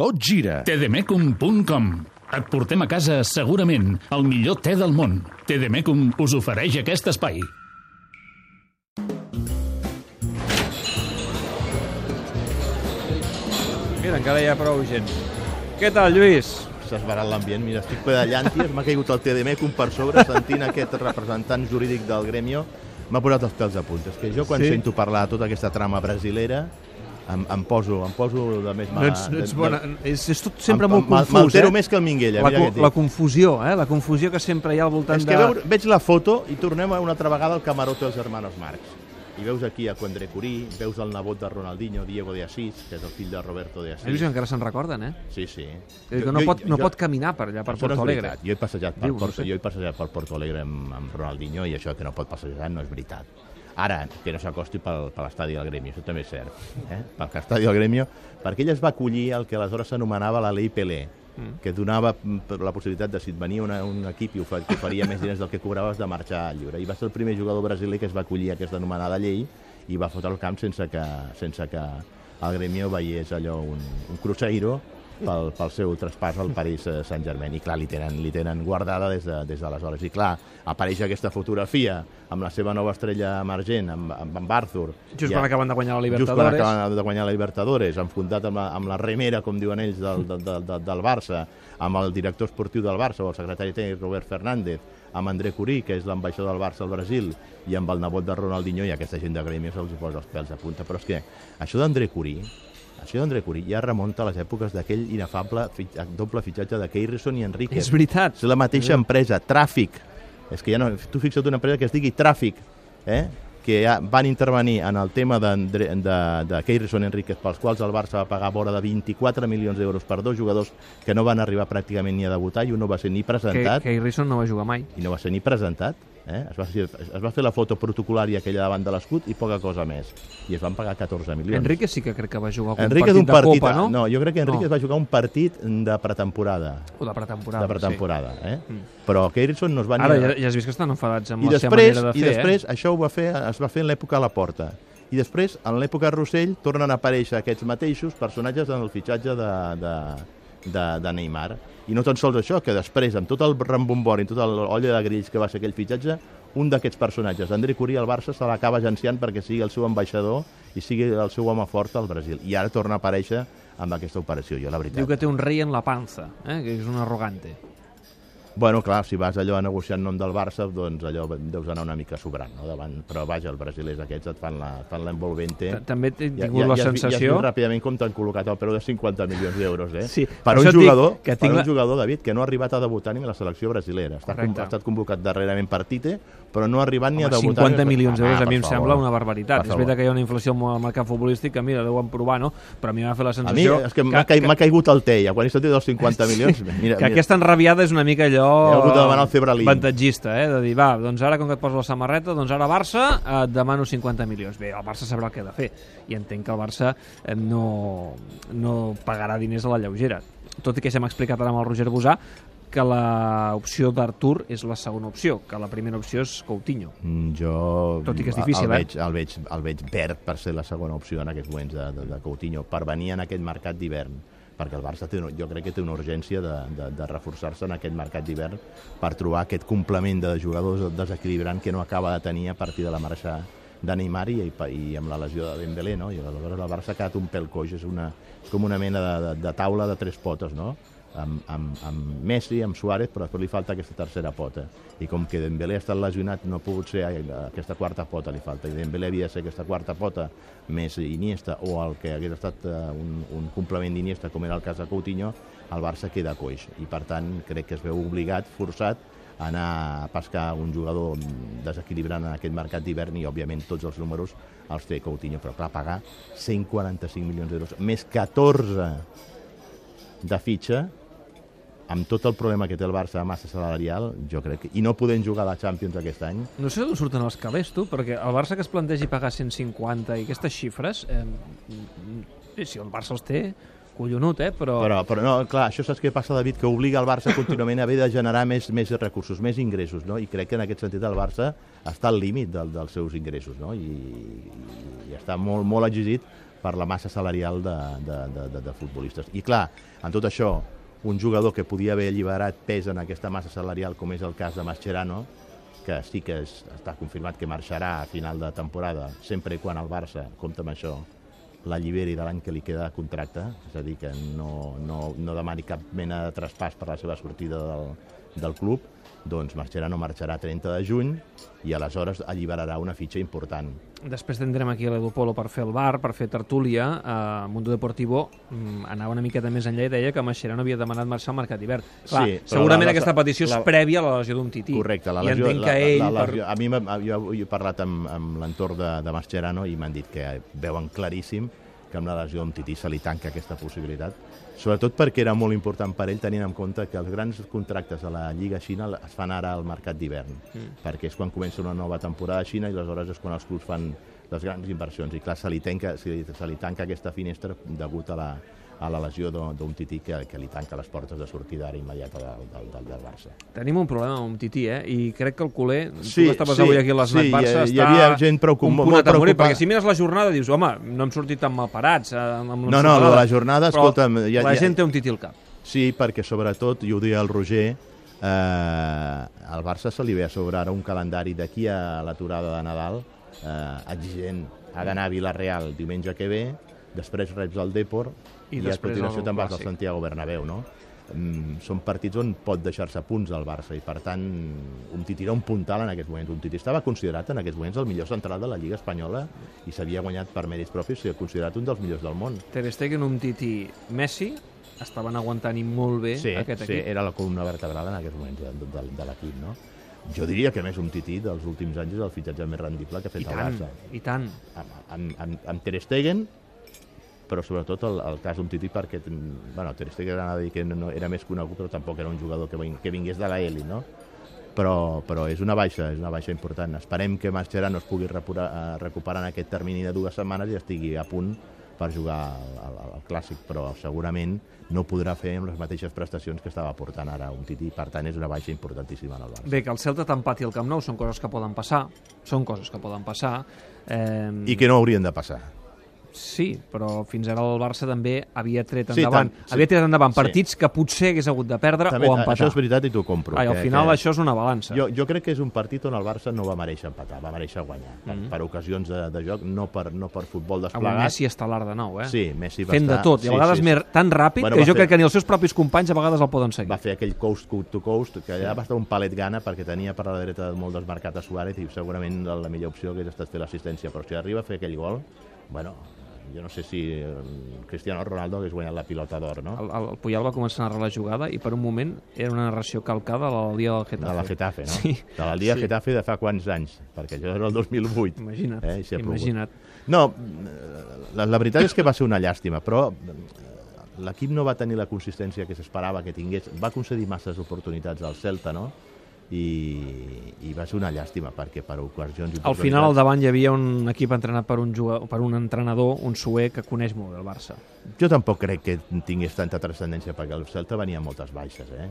tot gira. tdmecum.com Et portem a casa segurament el millor te del món. Tdmecum us ofereix aquest espai. Mira, encara hi ha prou gent. Què tal, Lluís? s'ha esbarat l'ambient. Mira, estic ple de llànties, m'ha caigut el TDMECUM per sobre, sentint aquest representant jurídic del gremio, m'ha posat els pèls a punta. És que jo quan sí? sento parlar de tota aquesta trama brasilera, em, em, poso, em poso de més No ets, no ets bona. de- És, és tot sempre em- molt em- confús, M'altero eh? més que el Minguella, La, mira co- la confusió, eh? La confusió que sempre hi ha al voltant És que de... veure, veig la foto i tornem una altra vegada al camarote dels germanos Marx. I veus aquí a Coendré Curí, veus el nebot de Ronaldinho, Diego de Asís, que és el fill de Roberto de Lluís, Asís. encara se'n recorden, eh? Sí, sí. És que no, pot, no pot caminar per allà, per no és Porto Alegre. Jo he passejat per, Diu, no Porto, sé. jo he passejat per Porto Alegre amb, amb Ronaldinho i això que no pot passejar no és veritat. Ara, que no s'acosti per l'estadi del Gremio, això també és cert. Eh? Pel estadi del Gremio, perquè ell es va acollir el que aleshores s'anomenava la Lei Pelé, Mm. que donava mm, la possibilitat de si et venia una, un equip i oferia més diners del que cobraves de marxar lliure. I va ser el primer jugador brasiler que es va acollir a aquesta anomenada llei i va fotre el camp sense que, sense que el Gremio veiés allò un, un cruceiro pel, pel seu traspàs al París eh, Saint-Germain. I clar, li tenen, li tenen guardada des de- des d'aleshores. De, I clar, apareix aquesta fotografia amb la seva nova estrella emergent, amb, amb, amb Arthur. Just Ja- quan acaben de guanyar la Just quan Libertadores. acaben de guanyar la Libertadores, enfundat amb la, amb la remera, com diuen ells, del, del, del, del, del Barça, amb el director esportiu del Barça, o el secretari tècnic Robert Fernández, amb André Curí, que és l'ambaixador del Barça al Brasil, i amb el nebot de Ronaldinho, i aquesta gent de Grêmio se'ls posa els pèls a punta. Però és que això d'André Curí, això d'André Curí ja remunta a les èpoques d'aquell inefable fitx doble fitxatge de Keirson i Enrique. És veritat. És la mateixa empresa, Tràfic. És que ja no... Tu fixa't una empresa que es digui Tràfic, eh? que ja van intervenir en el tema d'Andre- de, de Keirson Enríquez, pels quals el Barça va pagar vora de 24 milions d'euros per dos jugadors que no van arribar pràcticament ni a debutar i un no va ser ni presentat que Harrison no va jugar mai. i no va ser ni presentat. Eh? Es, va fer, es va fer la foto protocolària aquella davant de l'escut i poca cosa més. I es van pagar 14 milions. Enrique sí que crec que va jugar algun Enrique partit d'un partit, de Copa, no? no, jo crec que Enrique No. va jugar un partit de pretemporada. O de pretemporada. de pretemporada, eh? Mm. Però Keirson no es va Sí. ni... Ara a- ja, ja has vist que estan enfadats amb I la seva després, manera de i fer, després eh? això ho va fer, es va fer en l'època a la Porta. I després, en l'època Rossell, tornen a aparèixer aquests mateixos personatges en el fitxatge de, de, de, de Neymar. I no tan sols això, que després, amb tot el rambombori, tot l'olla de grills que va ser aquell fitxatge, un d'aquests personatges, André Curí, al Barça, se l'acaba agenciant perquè sigui el seu ambaixador i sigui el seu home fort al Brasil. I ara torna a aparèixer amb aquesta operació, jo la veritat. Diu que té un rei en la panza, eh? que és un arrogante. Bueno, clar, si vas allò a negociar en nom del Barça, doncs allò deus anar una mica sobrant, no? Davant, però vaja, els brasilers aquests et fan l'envolvente. Ta- També he tingut la Ja has sensació... vist ràpidament com t'han col·locat el preu de 50 milions d'euros, eh? Sí, per per un jugador, que per tinc un la- jugador, David, que no ha arribat a debutar ni a la selecció brasilera. Està, com, ha estat convocat darrerament per Tite, però no ha arribat ni a Home, debutar. 50 milions d'euros a mi em favor. sembla una barbaritat. Per És veritat que hi ha una inflació al mercat futbolístic que, mira, deuen provar, no? Però a mi m'ha fet la A mi sensació... és que m'ha cai, m'ha caigut el té, ja quan he sentit els 50 milions... Mira, que mira, aquesta enrabiada és una mica allò... He hagut de demanar el Febralín. Avantatgista, eh? De dir, va, doncs ara com que et poso la samarreta, doncs ara Barça eh, et demano 50 milions. Bé, el Barça sabrà que ha de fer. I entenc que el Barça eh, no, no pagarà diners a la lleugera. Tot i que ja m'ha explicat ara amb el Roger Bosà que l'opció d'Artur és la segona opció, que la primera opció és Coutinho. Mm, Jo Tot i que és difícil, el eh? veig, el, veig, el veig verd per ser la segona opció en aquests moments de, de, de Coutinho, per venir en aquest mercat d'hivern perquè el Barça té, jo crec que té una urgència de, de, de reforçar-se en aquest mercat d'hivern per trobar aquest complement de jugadors desequilibrant que no acaba de tenir a partir de la marxa de Neymar i, i, i amb la lesió de Dembélé, no? I aleshores el Barça ha quedat un pèl coix, és, una, és com una mena de, de, de taula de tres potes, no? Amb, amb, amb Messi, amb Suárez, però després li falta aquesta tercera pota. I com que Dembélé ha estat lesionat, no ha pogut ser aquesta quarta pota, li falta. I Dembélé havia de ser aquesta quarta pota més Iniesta, o el que hagués estat eh, un, un complement d'Iniesta, com era el cas de Coutinho, el Barça queda coix. I per tant, crec que es veu obligat, forçat, a anar a pescar un jugador desequilibrant en aquest mercat d'hivern i, òbviament, tots els números els té Coutinho. Però, clar, pagar 145 milions d'euros, més 14 de fitxa, amb tot el problema que té el Barça de massa salarial, jo crec que... I no podent jugar a la Champions aquest any, No sé d'on surten els calés, tu, perquè el Barça que es plantegi pagar 150 i aquestes xifres, eh, si el Barça els té, collonut, eh? Però, Però, però no, clar, això saps què passa, David? Que obliga el Barça contínuament a haver de generar més, més recursos, més ingressos, no? I crec que en aquest sentit el Barça està al límit del, dels seus ingressos, no? I, i està molt, molt exigit per la massa salarial de, de, de, de, de futbolistes. I clar, en tot això, un jugador que podia haver alliberat pes en aquesta massa salarial, com és el cas de Mascherano, que sí que és, està confirmat que marxarà a final de temporada, sempre quan el Barça, compta amb això, l'alliberi de l'any que li queda de contracte, és a dir, que no, no, no demani cap mena de traspàs per la seva sortida del, del club, doncs Mascherano marxarà 30 de juny i aleshores alliberarà una fitxa important. Després tindrem aquí l'Edu Polo per fer el bar, per fer tertúlia. Eh, Mundo Deportivo mm, anava una miqueta més enllà i deia que Mascherano havia demanat marxar al mercat d'hivern. Clar, Sí, segurament la- la- aquesta petició la- és prèvia a la lesió d'un tití. Correcte, la I lesió, entenc la, que ell... la, la, per... lesió, a mi m'ha- jo he parlat amb, amb l'entorn de, de Mascherano i m'han dit que veuen claríssim que amb la lesió d'un tití se li tanca aquesta possibilitat, sobretot perquè era molt important per ell tenint en compte que els grans contractes de la Lliga Xina es fan ara al mercat d'hivern, mm. perquè és quan comença una nova temporada a Xina i aleshores és quan els clubs fan les grans inversions i clar, se li, tanca, se li, tanca aquesta finestra degut a la, a la lesió d'un tití que, que li tanca les portes de sortida ara immediata del, del, del, del Barça. Tenim un problema amb un tití, eh? I crec que el culer, Sí, tu estaves sí, avui aquí a l'Snac sí, Barça, hi- hi havia gent com- un molt punt morir, preocupada. perquè si mires la jornada dius, home, no hem sortit tan mal parats. Eh, amb No, no, de la jornada, però escolta'm, ja- la ja- gent té un tití al cap. Sí, perquè sobretot, i ho deia el Roger, eh, al Barça se li ve a sobre ara un calendari d'aquí a l'aturada de Nadal eh, exigent. Ha d'anar a Vilareal diumenge que ve, després reps el Depor I i, a continuació te'n vas al. Santiago Bernabéu, no? Mm, són partits on pot deixar-se punts al Barça i per tant un tití era un puntal en aquests moments un tití estava considerat en aquests moments el millor central de la Lliga Espanyola i s'havia guanyat per mèrits propis i considerat un dels millors del món Ter Stegen, un tití Messi, estaven aguantant molt bé sí, aquest sí, equip. era la columna vertebral en aquests moments de, de, de l'equip, no? Jo diria que més un tití dels últims anys és el fitxatge més rendible que ha I fet el tant, Barça. i tant. Amb, amb, amb, amb Ter Stegen, però sobretot el, el cas d'un tití perquè, bueno, Ter Stegen anava a dir que no, no, era més conegut, però tampoc era un jugador que, ving, que vingués de la Eli, no? Però, però és una baixa, és una baixa important. Esperem que Mascherano es pugui recuperar, eh, recuperar en aquest termini de dues setmanes i estigui a punt per jugar al, al, al Clàssic, però segurament no podrà fer amb les mateixes prestacions que estava portant ara un tití, per tant és una baixa importantíssima en el Barça. Bé, que el Celta t'empati al Camp Nou són coses que poden passar, són coses que poden passar. Eh, I que no haurien de passar. Sí, però fins ara el Barça també havia tret Sí, endavant, tant, sí. havia tret endavant Sí. partits que potser hagués hagut de perdre També, o empatar. això és veritat i t'ho compro. Ai, al que- final que- això és una balança. Jo, jo crec que és un partit on el Barça no va mereixer empatar, va mereixer guanyar. Per, Mhm. per ocasions de, de joc, no per, no per futbol desplegat. Messi estel·lar de nou, eh? Sí, Messi va Fent de estar... tot, i a vegades més, tan ràpid Bueno, que jo fer- crec que ni els seus propis companys a vegades el poden seguir. Va fer aquell coast to coast, que allà va estar un palet gana perquè tenia per la dreta molt desmarcat a Suárez i segurament la, millor opció hagués estat fer l'assistència, però si arriba a fer aquell gol, bueno, jo no sé si eh, Cristiano Ronaldo hagués guanyat la pilota d'or, no? El, el Puyol va començar a narrar la jugada i per un moment era una narració calcada del dia del Getafe. De la Getafe, no? Sí. De la Liga Sí. Getafe de fa quants anys? Perquè això era el 2008. Imagina't, Eh, i s'hi ha plogut. imagina't. No, eh, la, la veritat és que va ser una llàstima, però eh, l'equip no va tenir la consistència que s'esperava que tingués. Va concedir masses oportunitats al Celta, no? I, i va ser una llàstima perquè per ocasions Al final al davant hi havia un equip entrenat per un, jugador, per un entrenador, un suer que coneix molt el Barça. Jo tampoc crec que tingués tanta transcendència perquè el Celta venia moltes baixes, eh?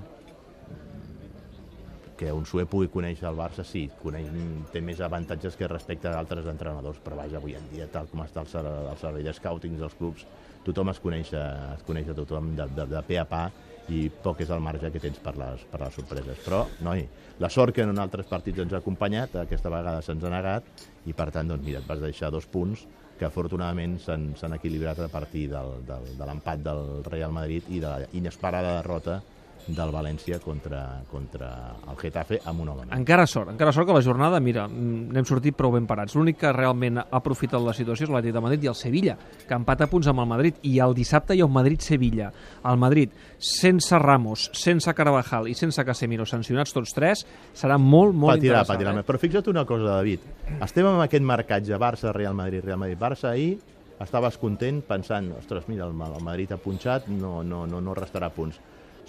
Que un suer pugui conèixer el Barça, sí, coneix, té més avantatges que respecte a altres entrenadors, però vaja, avui en dia, tal com està el, el servei de scouting dels clubs, tothom es coneix, es coneix a tothom de, de, de pe a pa i poc és el marge que tens per les, per les sorpreses. Però, noi, la sort que en altres partits ens ha acompanyat, aquesta vegada se'ns ha negat, i per tant, doncs mira, et vas deixar dos punts que afortunadament s'han equilibrat a partir del, del, de l'empat del Real Madrid i de la inesperada derrota del València contra, contra el Getafe amb un home menys. Encara sort, encara sort que la jornada, mira, mm, n'hem sortit prou ben parats. L'únic que realment ha aprofitat la situació és l'Atlètic de Madrid i el Sevilla, que empata punts amb el Madrid. I el dissabte hi ha un Madrid-Sevilla. El Madrid, sense Ramos, sense Carvajal i sense Casemiro, sancionats tots tres, serà molt, molt patirà, interessant. patirà. eh? Però fixa't una cosa, David. Estem amb aquest marcatge Barça, Real Madrid, Real Madrid, Barça. Ahir estaves content pensant, ostres, mira, el, el Madrid ha punxat, no, no, no, no restarà punts.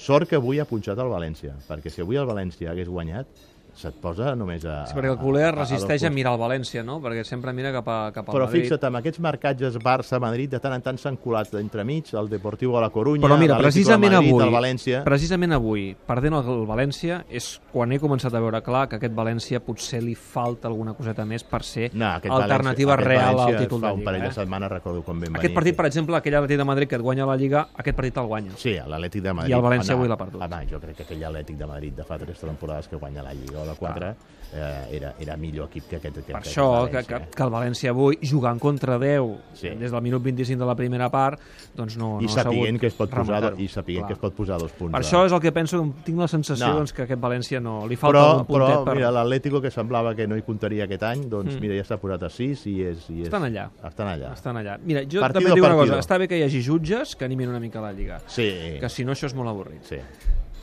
Sort que avui ha punxat el València, perquè si avui el València hagués guanyat, se't posa només a... Sí, perquè el culer es a- a- resisteix a a dos mirar el València, no? Perquè sempre mira cap, a, cap al Però Madrid. fixa't, amb aquests marcatges Barça-Madrid, de tant en tant s'han colat entremig el Deportiu a la Corunya, Però mira, precisament de Madrid, avui, el València... precisament avui, perdent el, el València, és quan he començat a veure clar que aquest València potser li falta alguna coseta més per ser No, alternativa València, real al títol de un Lliga. parell de Eh? setmanes recordo quan vam Aquest partit, per exemple, aquell Atlètic de Madrid que et guanya la Lliga, aquest partit el guanya. Sí, l'Atlètic de Madrid. I el València Home, avui l'ha perdut. Home, jo crec que aquell Atlètic de Madrid de fa tres temporades que guanya la Lliga o de quatre eh, era, era millor equip que aquest. Que Per això, que, que, que el València avui, jugant contra 10 Sí. des del minut 25 de la primera part, doncs no, I no ha sabut que es pot posar, i sapiguent Clar. que es pot posar dos punts. Per de- això és el que penso, tinc la sensació No. doncs, que aquest València no... Li falta però, un puntet però per... mira, l'Atlético que semblava que no hi comptaria aquest any, doncs Mm. mira, ja s'ha posat a 6 i és... I és Estan allà. Estan allà. Estan allà. Mira, jo Partido també dic una cosa, està bé que hi hagi jutges que animin una mica la Lliga, Sí, que si no això és molt avorrit. sí.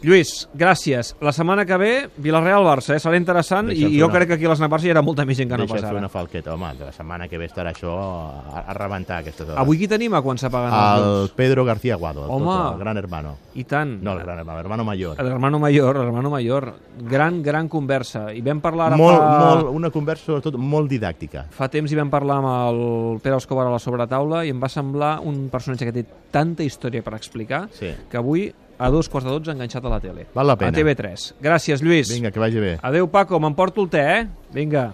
Lluís, gràcies. La setmana que ve, Villarreal-Barça, eh? serà interessant Deixa'm i jo una- crec que aquí a les Navarres hi haurà molta més gent que no Deixa pas fer ara. una falqueta, home, que la setmana que ve estarà això a, a rebentar aquestes hores. Avui qui tenim a quan s'apaguen els El? Pedro García Guado, el, Home. tot, el gran hermano. I tant. No, el gran hermano, hermano mayor. El hermano mayor, el hermano mayor. Gran, gran conversa. I vam parlar ara Molt, fa... molt, una conversa sobretot molt didàctica. Fa temps hi vam parlar amb el Pere Escobar a la sobretaula i em va semblar un personatge que té tanta història per explicar Sí. que avui a dos quarts de dotze enganxat a la tele. Val la pena. A TV3. Gràcies, Lluís. Vinga, que vagi bé. Adeu, Paco. M'emporto el te, eh? Vinga.